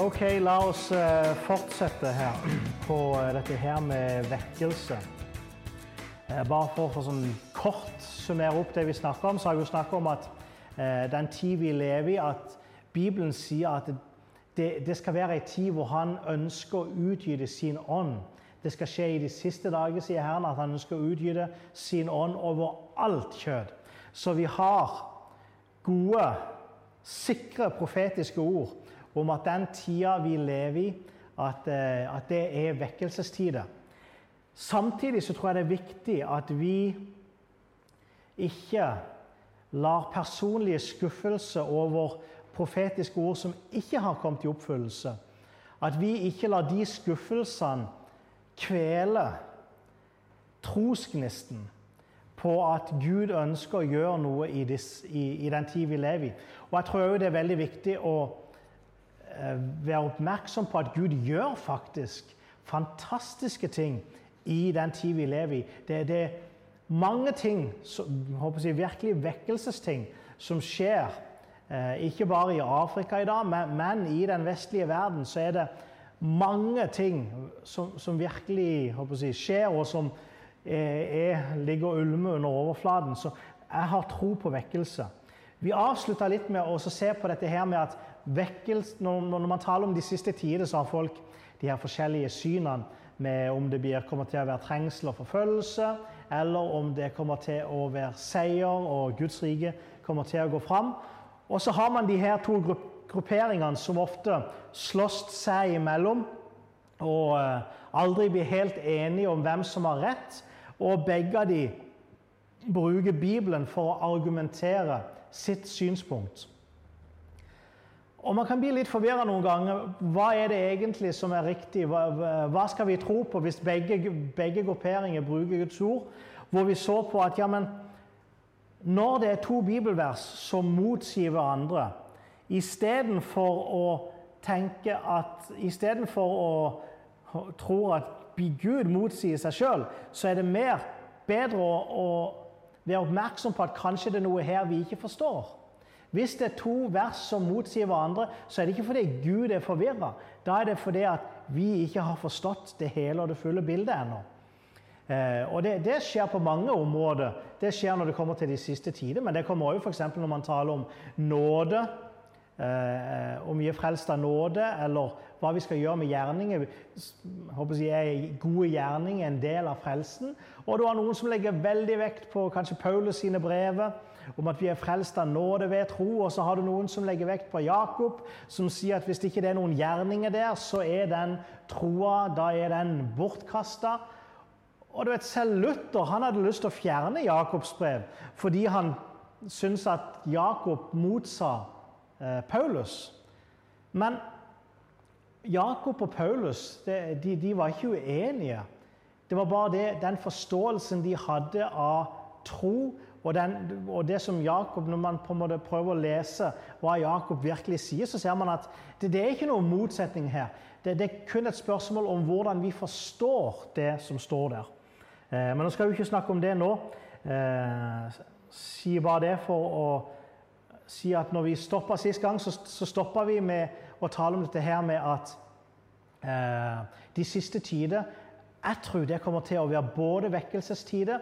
Ok, la oss eh, fortsette her på eh, dette her med vekkelse. Eh, Bare for å sånn kort summere opp det vi snakker om, så har vi jo snakket om at den tid vi lever i, at Bibelen sier at det, det skal være en tid hvor han ønsker å utgyte sin ånd. Det skal skje i de siste dager, sier Herren, at han ønsker å utgyte sin ånd over alt kjød. Så vi har gode, sikre profetiske ord om at den tida vi lever i, at, eh, at det er vekkelsestider. Samtidig så tror jeg det er viktig at vi ikke lar personlige skuffelser over profetiske ord som ikke har kommet i oppfyllelse, at vi ikke lar de skuffelsene kvele trosgnisten på at Gud ønsker å gjøre noe i, dis, i, i den tid vi lever i. Og jeg tror òg det er veldig viktig å være oppmerksom på at Gud gjør faktisk fantastiske ting i den tid vi lever i. Det, det er mange ting, jeg, virkelig vekkelsesting, som skjer. Eh, ikke bare i Afrika i dag, men, men i den vestlige verden så er det mange ting som, som virkelig jeg, skjer, og som er, ligger og ulmer under overflaten. Så jeg har tro på vekkelse. Vi avslutta litt med å se på dette her med at vekkelse, når, når, man taler om de siste tider, så har folk de her forskjellige synene med om det blir, kommer til å være trengsel og forfølgelse, eller om det kommer til å være seier og Guds rike kommer til å gå fram. Og så har man de her to grupperingene som ofte slåss seg imellom og aldri blir helt enige om hvem som har rett. Og begge av de bruker Bibelen for å argumentere sitt synspunkt. Og Man kan bli litt forvirra noen ganger. Hva er det egentlig som er riktig? Hva, hva skal vi tro på hvis begge, begge grupperinger bruker Guds ord? Hvor vi så på at ja, men når det er to bibelvers som motsier hverandre, istedenfor å tenke at Istedenfor å tro at Gud motsier seg sjøl, så er det mer bedre å, å være oppmerksom på at kanskje det er noe her vi ikke forstår. Hvis det er to vers som motsier hverandre, så er det ikke fordi Gud er forvirra. Da er det fordi at vi ikke har forstått det hele og det fulle bildet ennå. Eh, og det, det, skjer på mange områder. Det skjer når det kommer til de siste tider, men det kommer òg f.eks. når man taler om nåde. Eh, om vi er frelst av nåde, eller hva vi skal gjøre med gjerninger. Håper jeg er Gode gjerninger en del av frelsen. Og det var noen som legger veldig vekt på kanskje Paulus sine brever, om at vi er frelst av nåde ved tro. Og så har du noen som legger vekt på Jakob, som sier at hvis det ikke er noen gjerninger der, så er den troa da er den bortkasta. Og du vet, Selv Luther han hadde lyst til å fjerne Jakobs brev fordi han syntes at Jakob motsa Eh, Paulus. Men Jakob og Paulus det, de, de, var ikke uenige. Det var bare det, den forståelsen de hadde av tro, og, den, og, det som Jakob, Når man på en måte prøver å lese hva Jakob virkelig sier, så ser man at det, det er ikke noen motsetning her. Det, det, er kun et spørsmål om hvordan vi forstår det som står der. Eh, men nå skal vi ikke snakke om det nå. Eh, si bare det for å si at når vi stoppa sist gang, så, så stoppa vi med å tale om dette her med at eh, de siste tider Jeg tror det kommer til å være både vekkelsestider,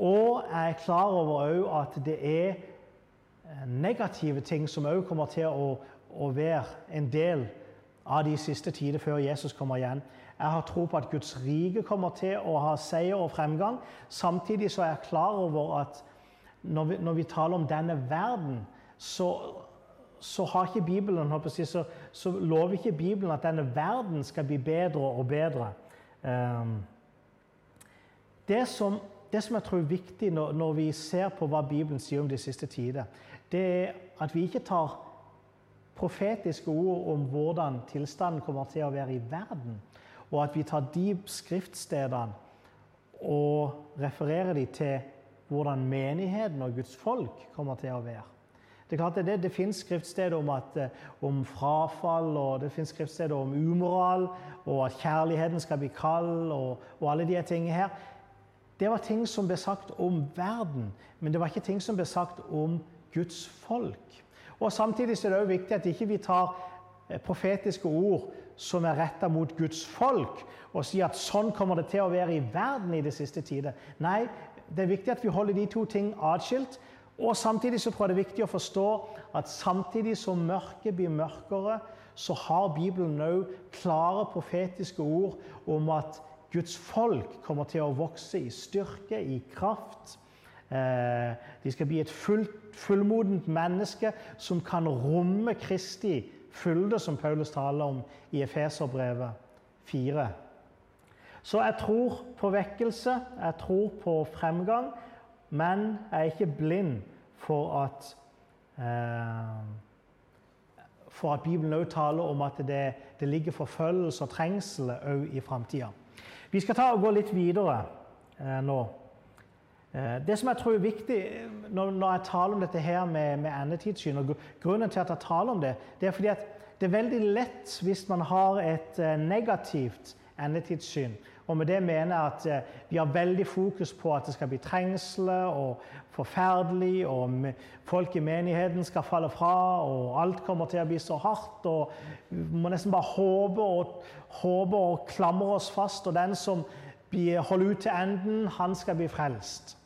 og jeg er klar over at det er eh, negative ting som òg kommer til å, å, være en del av de siste tider før Jesus kommer igjen. Jeg har tro på at Guds rike kommer til å ha seier og fremgang. Samtidig så er jeg klar over at når vi, når vi taler om denne verden, så, så har ikke Bibelen så, så, lover ikke Bibelen at denne verden skal bli bedre og bedre. Ehm, det som, det som jeg tror er viktig når, når, vi ser på hva Bibelen sier om de siste tider, det er at vi ikke tar profetiske ord om hvordan tilstanden kommer til å være i verden, og at vi tar de skriftstedene og refererer de til hvordan menigheten og Guds folk kommer til å være. Det er klart det, det, finnes skriftsteder om, eh, om, frafall, og det finnes skriftsteder om umoral, og at kjærligheten skal bli kald, og, og alle de tingene her. Det var ting som ble sagt om verden, men det var ikke ting som ble sagt om Guds folk. Og Samtidig er det også viktig at ikke vi tar profetiske ord som er retta mot Guds folk, og sier at sånn kommer det til å være i verden i det siste tider. Nei, det er viktig at vi holder de to ting atskilt. Og samtidig så tror jeg det er viktig å forstå at samtidig som mørket blir mørkere, så har Bibelen òg klare profetiske ord om at Guds folk kommer til å vokse i styrke, i kraft. Eh, de skal bli et fullmodent menneske som kan romme Kristi fylde, som Paulus taler om i Efeserbrevet 4. Så jeg tror på vekkelse, jeg tror på fremgang, men jeg er ikke blind for at eh, for at Bibelen også taler om at det, det ligger forfølgelse og trengsel òg i framtida. Vi skal ta og gå litt videre eh, nå. Eh, det som jeg tror er viktig når, når, jeg taler om dette her med, med endetidssyn, og grunnen til at jeg taler om det, det er fordi at det er veldig lett hvis man har et eh, negativt endetidssyn. Og med det mener jeg at eh, vi har veldig fokus på at det skal bli trengsler og forferdelig, og folk i menigheten skal falle fra, og alt kommer til å bli så hardt. og Vi må nesten bare håpe og, håpe og klamre oss fast, og den som holder ut til enden, han skal bli frelst.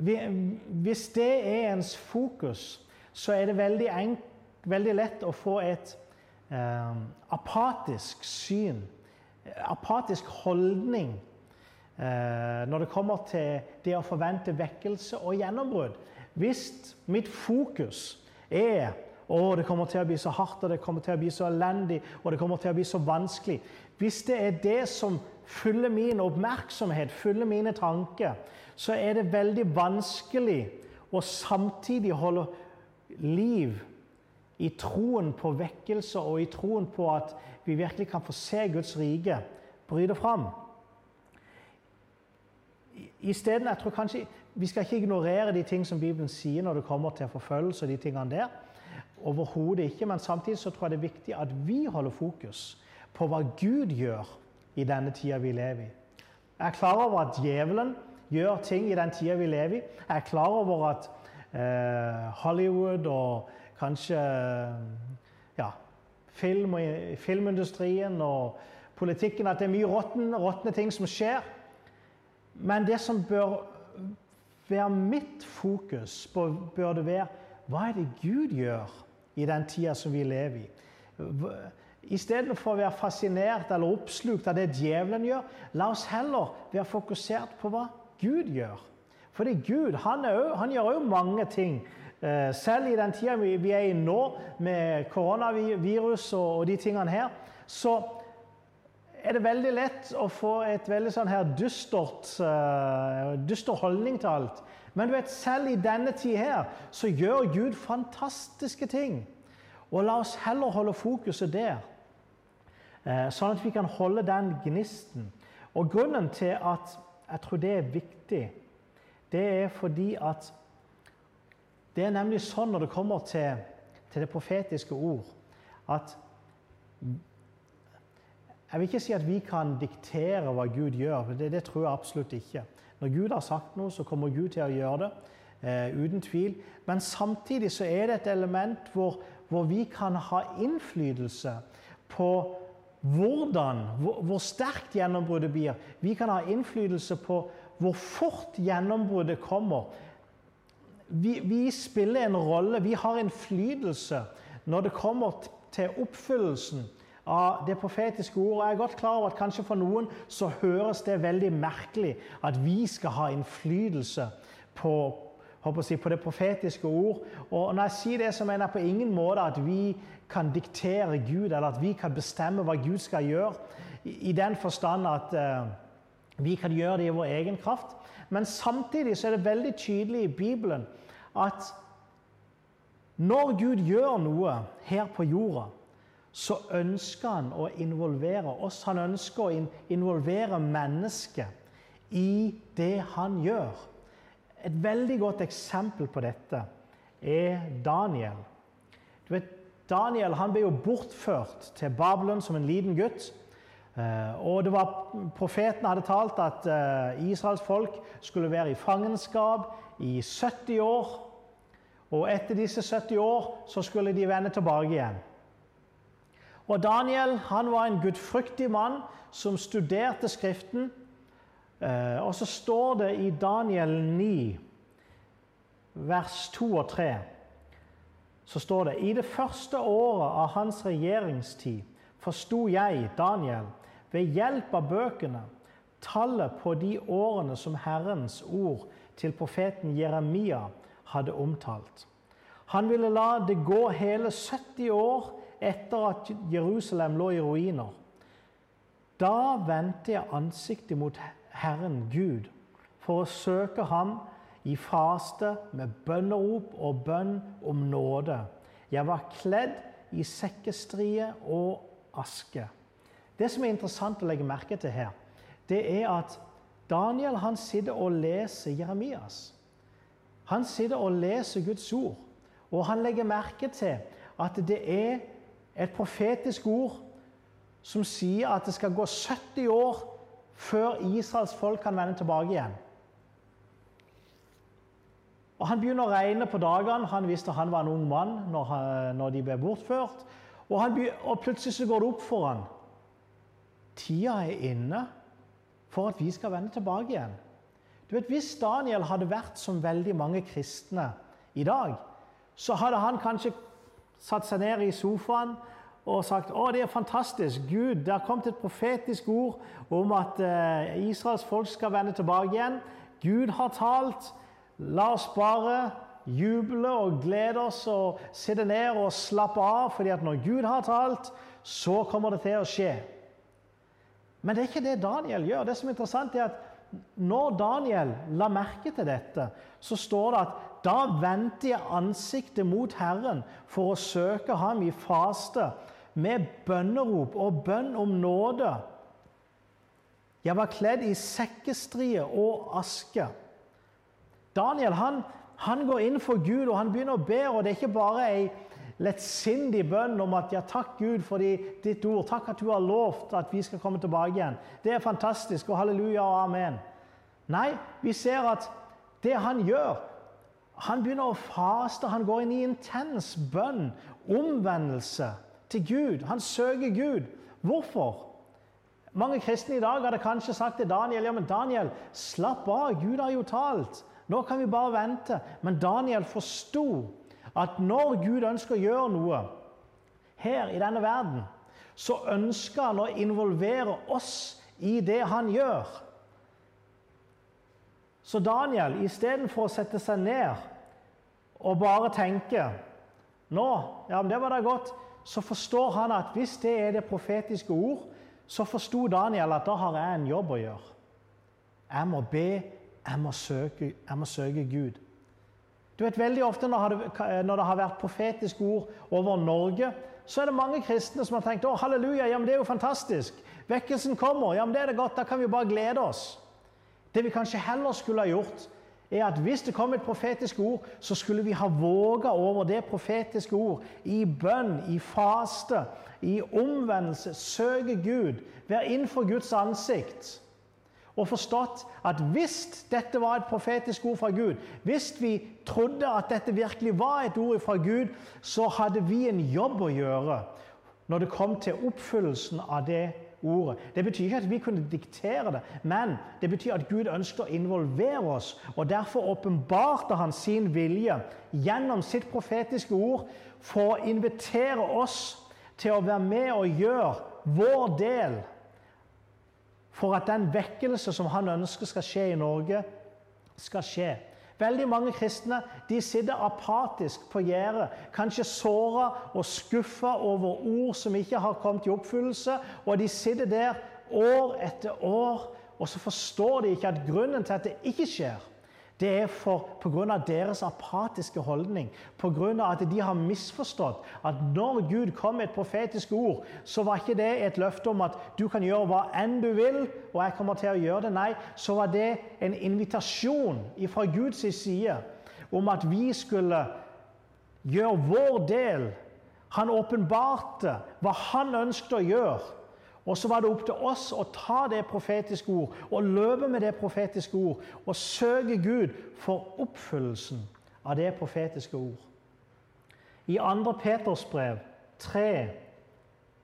Hvis det er ens fokus, så er det veldig, enk, veldig lett å få et eh, apatisk syn, apatisk holdning, når det kommer til det å forvente vekkelse og gjennombrudd. Hvis mitt fokus er å, det kommer til å bli så hardt, og det kommer til å bli så elendig, og det kommer til å bli så vanskelig Hvis det er det som fyller min oppmerksomhet, fyller mine tanker, så er det veldig vanskelig å samtidig holde liv i troen på vekkelse og i troen på at vi virkelig kan få se Guds rike bryte fram. Isteden, jeg tror kanskje, Vi skal ikke ignorere de ting som Bibelen sier når det kommer til forfølgelse. og de tingene der. Overhodet ikke. Men samtidig så tror jeg det er viktig at vi holder fokus på hva Gud gjør i denne tida vi lever i. Jeg er klar over at djevelen gjør ting i den tida vi lever i. Jeg er klar over at eh, Hollywood og kanskje ja, film filmindustrien og politikken At det er mye råtne ting som skjer. Men det som bør være mitt fokus, bør det være hva er det Gud gjør i den tida som vi lever i? Istedenfor å være fascinert eller oppslukt av det djevelen gjør, la oss heller være fokusert på hva Gud gjør. Fordi Gud han, også, han gjør òg mange ting. Eh, selv i den tida vi er i nå, med koronavirus og de tingene her, så er det veldig lett å få et veldig sånn her dystert, uh, dyster holdning til alt. Men du vet, selv i denne tid her så gjør Gud fantastiske ting. Og la oss heller holde fokuset der. uh, sånn at vi kan holde den gnisten. Og grunnen til at jeg tror det er viktig, det er fordi at det er nemlig sånn når det kommer til, til det profetiske ord, at Jeg vil ikke si at vi kan diktere hva Gud gjør. Det, det tror jeg absolutt ikke. Når Gud har sagt noe, så kommer Gud til å gjøre det. Eh, uten tvil. Men samtidig så er det et element hvor, hvor vi kan ha innflytelse på hvordan, hvor, hvor sterkt gjennombruddet blir. Vi kan ha innflytelse på hvor fort gjennombruddet kommer. Vi, vi spiller en rolle, vi har innflytelse når det kommer til oppfyllelsen av det profetiske ordet. Jeg er godt klar over at kanskje for noen så høres det veldig merkelig at vi skal ha innflytelse på, si, på det profetiske ord. Og når jeg sier det, så mener jeg på ingen måte at vi kan diktere Gud, eller at vi kan bestemme hva Gud skal gjøre, i den forstand at uh, vi kan gjøre det i vår egen kraft. Men samtidig så er det veldig tydelig i Bibelen at når Gud gjør noe her på jorda, så ønsker han å involvere oss. Han ønsker å involvere mennesket i det han gjør. Et veldig godt eksempel på dette er Daniel. Du vet, Daniel han ble jo bortført til Babylon som en liten gutt. Eh, og det var, Profeten hadde talt at eh, Israels folk skulle være i fangenskap i 70 år. Og etter disse 70 år så skulle de vende tilbake igjen. Og Daniel han var en gudfryktig mann som studerte Skriften. Eh, og så står det i Daniel 9, vers 2 og 3 så står det i det første året av hans regjeringstid forsto jeg, Daniel, ved hjelp av bøkene, tallet på de årene som Herrens ord til profeten Jeremia hadde omtalt. Han ville la det gå hele 70 år etter at Jerusalem lå i ruiner. Da vendte jeg ansiktet mot Herren Gud for å søke ham i faste med bønnerop og bønn om nåde. Jeg var kledd i sekkestrie og aske. Det som er interessant å legge merke til her, det er at Daniel han sitter og leser Jeremias. Han sitter og leser Guds ord, og han legger merke til at det er et profetisk ord som sier at det skal gå 70 år før Israels folk kan vende tilbake igjen. Og Han begynner å regne på dagene. Han visste han var en ung mann når, når de ble bortført. Og, begynner, og, plutselig så går det opp for han. Tida er inne for at vi skal vende tilbake igjen. Du vet, Hvis Daniel hadde vært som veldig mange kristne i dag, så hadde han kanskje satt seg ned i sofaen og sagt å det er fantastisk, Gud, det har kommet et profetisk ord om at uh, Israels folk skal vende tilbake igjen. Gud har talt. La oss bare juble og glede oss og sitte ned og slappe av, fordi at når Gud har talt, så kommer det til å skje. Men det er ikke det Daniel gjør. Det som er interessant, er at når Daniel la merke til dette, så står det at da vendte jeg ansiktet mot Herren for å søke ham i faste med bønnerop og bønn om nåde. Jeg var kledd i sekkestrie og aske. Daniel han, han, går inn for Gud og han begynner å be. og Det er ikke bare ei lettsindig bønn om at ja, takk Gud for ditt ord. Takk at du har lovt at vi skal komme tilbake igjen. Det er fantastisk, og halleluja og amen. Nei, vi ser at det han gjør Han begynner å faste. Han går inn i intens bønn, omvendelse til Gud. Han søker Gud. Hvorfor? Mange kristne i dag hadde kanskje sagt til Daniel ja, men Daniel, slapp av, Gud har jo talt. Nå kan vi bare vente. Men Daniel forsto at når Gud ønsker å gjøre noe her i denne verden, så ønsker han å involvere oss i det han gjør. Så Daniel, istedenfor å sette seg ned og bare tenker Nå, ja, men det var da godt. Så forstår han at hvis det er det profetiske ord, så forsto Daniel at da har jeg en jobb å gjøre. Jeg må be jeg må søke, jeg må søke Gud. Du vet, Veldig ofte når det har vært profetiske ord over Norge, så er det mange kristne som har tenkt å halleluja, ja, men det er jo fantastisk. Vekkelsen kommer. ja, men det er det godt, Da kan vi bare glede oss. Det vi kanskje heller skulle ha gjort, er at hvis det kom et profetisk ord, så skulle vi ha våga over det profetiske ord i bønn, i faste, i omvendelse, søke Gud, være innenfor Guds ansikt. Og forstått at hvis dette var et profetisk ord fra Gud, hvis vi trodde at dette virkelig var et ord fra Gud, så hadde vi en jobb å gjøre når det kom til oppfyllelsen av det ordet. Det betyr ikke at vi kunne diktere det, men det betyr at Gud ønsker å involvere oss. og Derfor åpenbarte han sin vilje gjennom sitt profetiske ord for å invitere oss til å være med og gjøre vår del for at den vekkelse som han ønsker skal skje i Norge, skal skje. Veldig mange kristne de sitter apatisk på gjerdet, kanskje såra og skuffa over ord som ikke har kommet i oppfyllelse. Og de sitter der år etter år, og så forstår de ikke at grunnen til at det ikke skjer, det er pga. deres apatiske holdning, pga. at de har misforstått at når Gud kom med et profetisk ord, så var ikke det et løfte om at du kan gjøre hva enn du vil, og jeg kommer til å gjøre det. Nei, så var det en invitasjon fra Guds side om at vi skulle gjøre vår del. Han åpenbarte hva han ønsket å gjøre. Og så var det opp til oss å ta det profetiske ord og løpe med det profetiske ord og søke Gud for oppfyllelsen av det profetiske ord. I 2. Peters brev 3,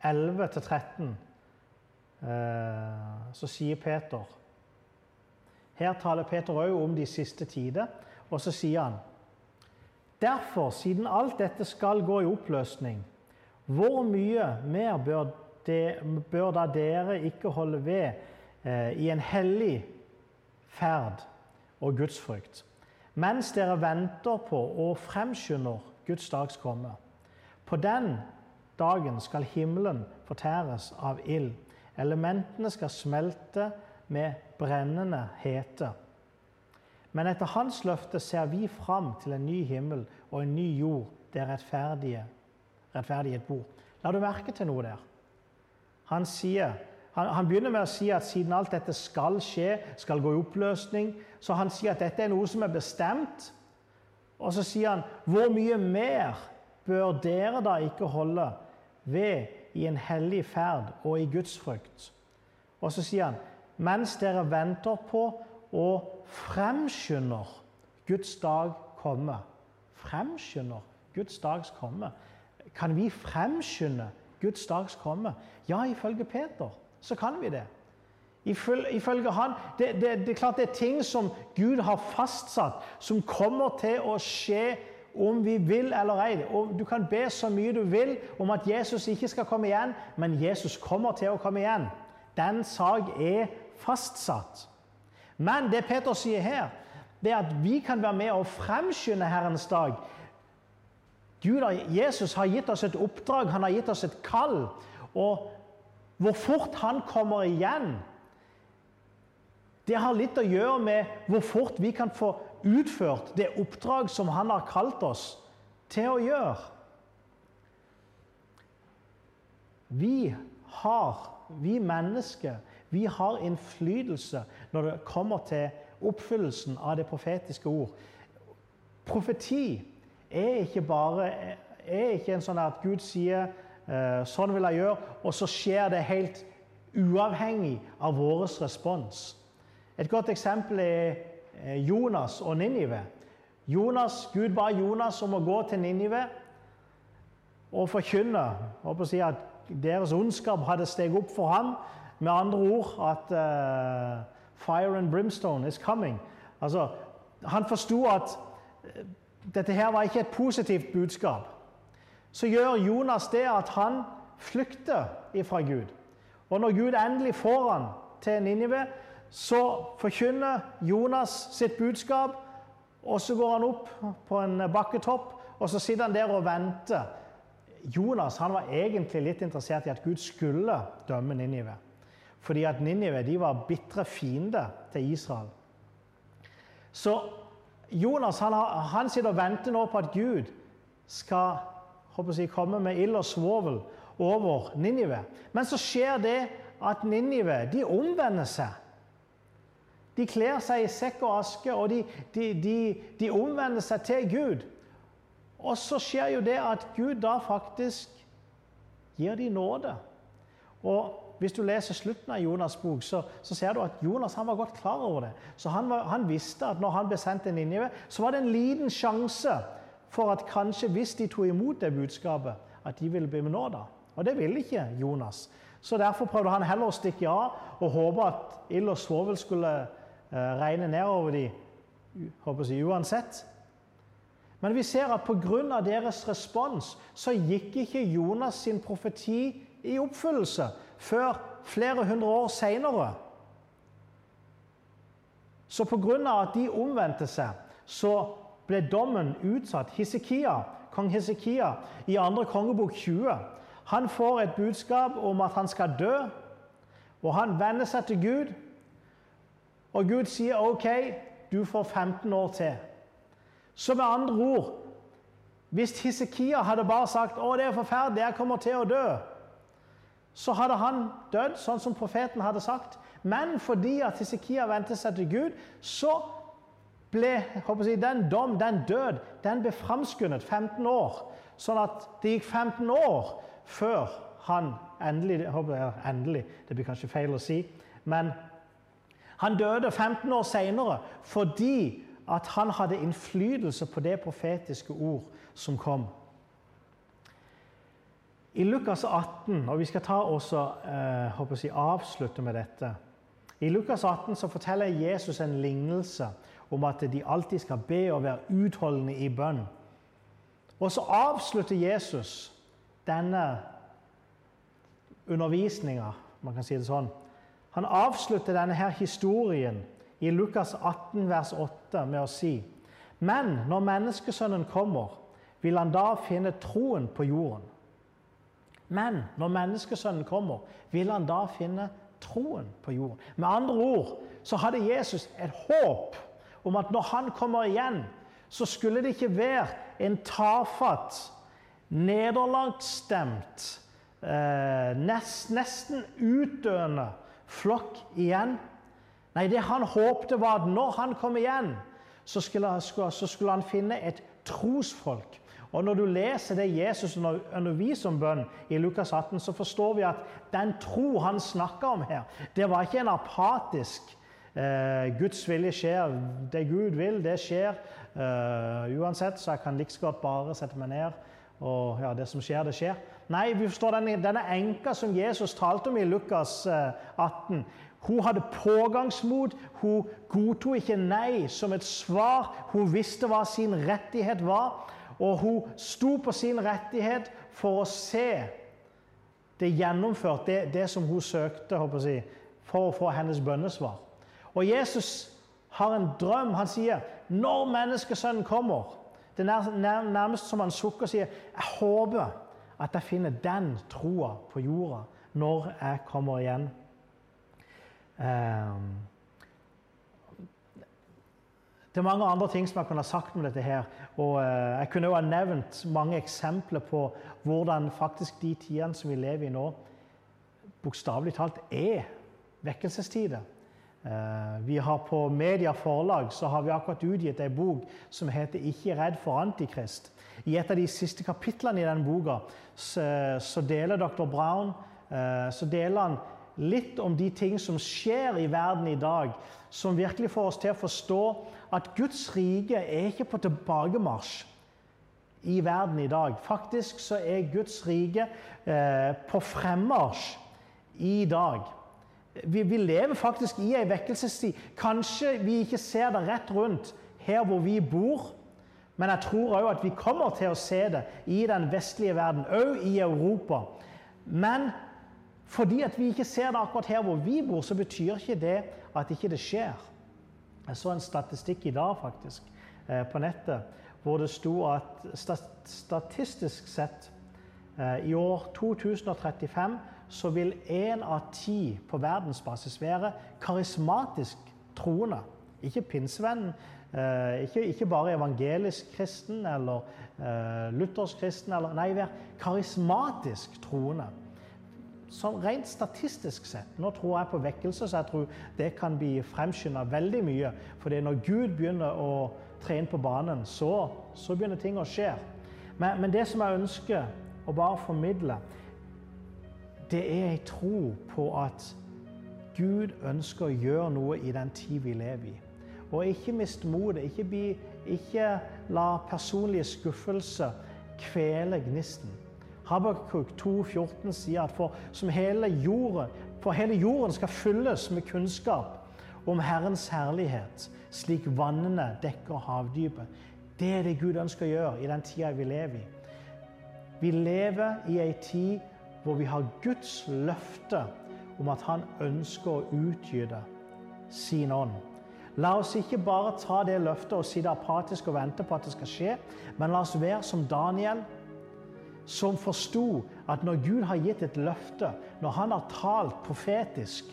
11-13, så sier Peter Her taler Peter òg om de siste tider, og så sier han Derfor, siden alt dette skal gå i oppløsning, hvor mye mer bør, det, bør da dere ikke holde ved eh, i en hellig ferd og gudsfrykt, mens dere venter på og fremskynder Guds dags komme? På den dagen skal himmelen fortæres av ild. Elementene skal smelte med brennende hete. Men etter hans løfte ser vi fram til en ny himmel og en ny jord der rettferdighet bor. La du merke til noe der? Han, sier, han, han, begynner med å si at siden alt dette skal skje, skal gå i oppløsning, så han sier at dette er noe som er bestemt. Og så sier han hvor mye mer bør dere da ikke holde ved i en hellig ferd og i Guds frykt? Og så sier han mens dere venter på og fremskynder Guds dag komme. Fremskynder Guds dags komme. Kan vi fremskynde Guds dags komme? Ja, ifølge Peter så kan vi det. Ifølge han, det, det, det, er klart det er ting som Gud har fastsatt, som kommer til å skje om vi vil eller ei. Og du kan be så mye du vil om at Jesus ikke skal komme igjen, men Jesus kommer til å komme igjen. Den sak er fastsatt. Men det Peter sier her, det er at vi kan være med og fremskynde Herrens dag. Gud, Jesus har gitt oss et oppdrag, han har gitt oss et kall. Og hvor fort han kommer igjen, det har litt å gjøre med hvor fort vi kan få utført det oppdrag som han har kalt oss til å gjøre. Vi har, vi mennesker, vi har innflytelse når det kommer til oppfyllelsen av det profetiske ord. Profeti er ikke bare er ikke en sånn at Gud sier eh, 'sånn vil jeg gjøre', og så skjer det helt uavhengig av vår respons. Et godt eksempel er eh, Jonas og Ninive. Jonas, Gud ba Jonas om å gå til Ninive og forkynne og si at deres ondskap hadde steget opp for ham. Med andre ord at uh, fire and brimstone is coming. Altså, han forsto at dette her var ikke et positivt budskap. Så gjør Jonas det at han flykter ifra Gud. Og når Gud endelig får han til Ninive, så forkynner Jonas sitt budskap. Og så går han opp på en bakketopp, og så sitter han der og venter. Jonas han var egentlig litt interessert i at Gud skulle dømme Ninive. Fordi at Ninive de var bitre fiender til Israel. Så Jonas han, han sitter og venter nå på at Gud skal jeg, komme med ild og svovel over Ninive. Men så skjer det at Ninive de omvender seg. De kler seg i sekk og aske, og de, de, de, de omvender seg til Gud. Og så skjer jo det at Gud da faktisk gir dem nåde. Og hvis du leser slutten av Jonas' bok, så, så ser du at Jonas var godt klar over det. Så han, var, han, visste at når han ble sendt til Ninive, så var det en liten sjanse for at kanskje hvis de tok imot det budskapet, at de ville bli benåda. Og det ville ikke Jonas. Så derfor prøvde han heller å stikke av og håpe at ild og svovel skulle eh, regne nedover dem jeg, uansett. Men vi ser at pga. deres respons så gikk ikke Jonas sin profeti i oppfyllelse før flere hundre år seinere. Så pga. at de omvendte seg, så ble dommen utsatt. Hisekia, kong Hisekia i 2. kongebok 20 han får et budskap om at han skal dø, og han venner seg til Gud. Og Gud sier OK, du får 15 år til. Så med andre ord Hvis Hisekia hadde bare sagt 'Å, det er forferdelig, jeg kommer til å dø', så hadde han dødd, sånn som profeten hadde sagt. Men fordi at Hisekia vendte seg til Gud, så ble jeg, den dom, den død, den ble framskundet 15 år. Sånn at det gikk 15 år før han endelig jeg, Endelig, det blir kanskje feil å si. Men han døde 15 år seinere fordi at han hadde innflytelse på det profetiske ord som kom. I Lukas 18, og vi skal ta også, eh, jeg, avslutte med dette I Lukas 18 så forteller Jesus en lignelse om at de alltid skal be og være utholdende i bønn. Og så avslutter Jesus denne undervisninga, man kan si det sånn. Han avslutter denne her historien i Lukas 18, vers 8 med å si Men når menneskesønnen kommer, vil han da finne troen på jorden? Men når menneskesønnen kommer, vil han da finne troen på jorden? Med andre ord så hadde Jesus et håp om at når han kommer igjen, så skulle det ikke være en tafatt, nederlagsstemt, eh, nest, nesten utdøende flokk igjen. Nei, det han håpte, var at når han kom igjen, så skulle, så skulle han finne et trosfolk. Og Når du leser det Jesus underviser om bønn i Lukas 18, så forstår vi at den tro han snakker om her, det var ikke en apatisk eh, Guds vilje skjer. Det Gud vil, det skjer. Eh, uansett, så jeg kan like godt bare sette meg ned og ja, det som skjer, det skjer. Nei, vi forstår denne, denne enka som Jesus talte om i Lukas 18. Eh, hun hadde pågangsmot. Hun godtok ikke nei som et svar. Hun visste hva sin rettighet var, og hun sto på sin rettighet for å se det gjennomført, det, det som hun søkte jeg, for å få hennes bønnesvar. Og Jesus har en drøm. Han sier når menneskesønnen kommer Det er nærmest som han sukker og sier jeg håper at jeg finner den troa på jorda når jeg kommer igjen. Um, det er mange andre ting som jeg kunne ha sagt om dette. her, og uh, Jeg kunne jo ha nevnt mange eksempler på hvordan faktisk de tidene som vi lever i nå, bokstavelig talt er vekkelsestider. Eh, vi har På Media Forlag så har vi akkurat utgitt en bok som heter 'Ikke redd for Antikrist'. I et av de siste kapitlene i den boka så, så deler dr. Brown eh, så deler han litt om de ting som skjer i verden i dag, som virkelig får oss til å forstå at Guds rike er ikke på tilbakemarsj i verden i dag. Faktisk så er Guds rike eh, på fremmarsj i dag. Vi, vi, lever faktisk i ei vekkelsestid. Kanskje vi ikke ser det rett rundt her hvor vi bor, men jeg tror òg at vi kommer til å se det i den vestlige verden, òg i Europa. Men fordi at vi ikke ser det akkurat her hvor vi bor, så betyr ikke det at ikke det skjer. Jeg så en statistikk i dag faktisk eh, på nettet hvor det sto at statistisk sett eh, i år 2035 så vil én av ti på verdensbasis være karismatisk troende. Ikke pinsevenn, eh, ikke, ikke, bare evangelisk kristen eller luthersk kristen. Eller, nei, vær karismatisk troende. Sånn rent statistisk sett. Nå tror jeg på vekkelse, så jeg tror det kan bli fremskynda veldig mye. For når Gud begynner å tre inn på banen, så, så begynner ting å skje. Men, men det som jeg ønsker å bare formidle, det er ei tro på at Gud ønsker å gjøre noe i den tid vi lever i. Og ikke mist motet. Ikke, ikke, la personlige skuffelser kvele gnisten. Habakuk 2,14 sier at for, hele jorden, for hele jorden skal fylles med kunnskap om Herrens herlighet, slik vannene dekker havdypet. Det er det Gud ønsker å gjøre i den tida vi lever i. Vi lever i ei tid hvor vi har Guds løfte om at han ønsker å utgyte sin ånd. La oss ikke bare ta det løftet og sitte apatisk og vente på at det skal skje, men la oss være som Daniel, som forsto at når Gud har gitt et løfte, når han har talt profetisk,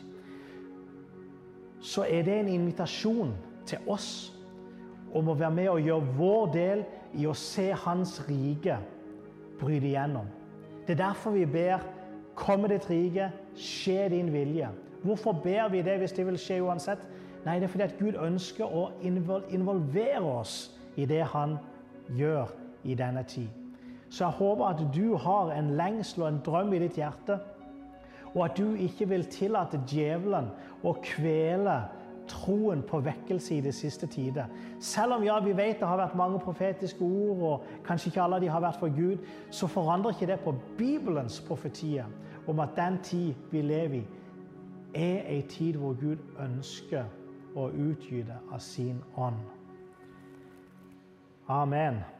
så er det en invitasjon til oss om å være med og gjøre vår del i å se Hans rike bryte igjennom. Det er derfor vi ber Komme ditt rike, skje din vilje. Hvorfor ber vi det hvis det vil skje uansett? Nei, det er fordi at Gud ønsker å involvere oss i det han gjør i denne tid. Så jeg håper at du har en lengsel og en drøm i ditt hjerte, og at du ikke vil tillate djevelen å kvele troen på vekkelse i det siste tider. Selv om ja, vi vet det har vært mange profetiske ord, og kanskje ikke alle de har vært for Gud, så forandrer ikke det på Bibelens profetier om at den tid vi lever i, er ei tid hvor Gud ønsker å utgyte av sin ånd. Amen.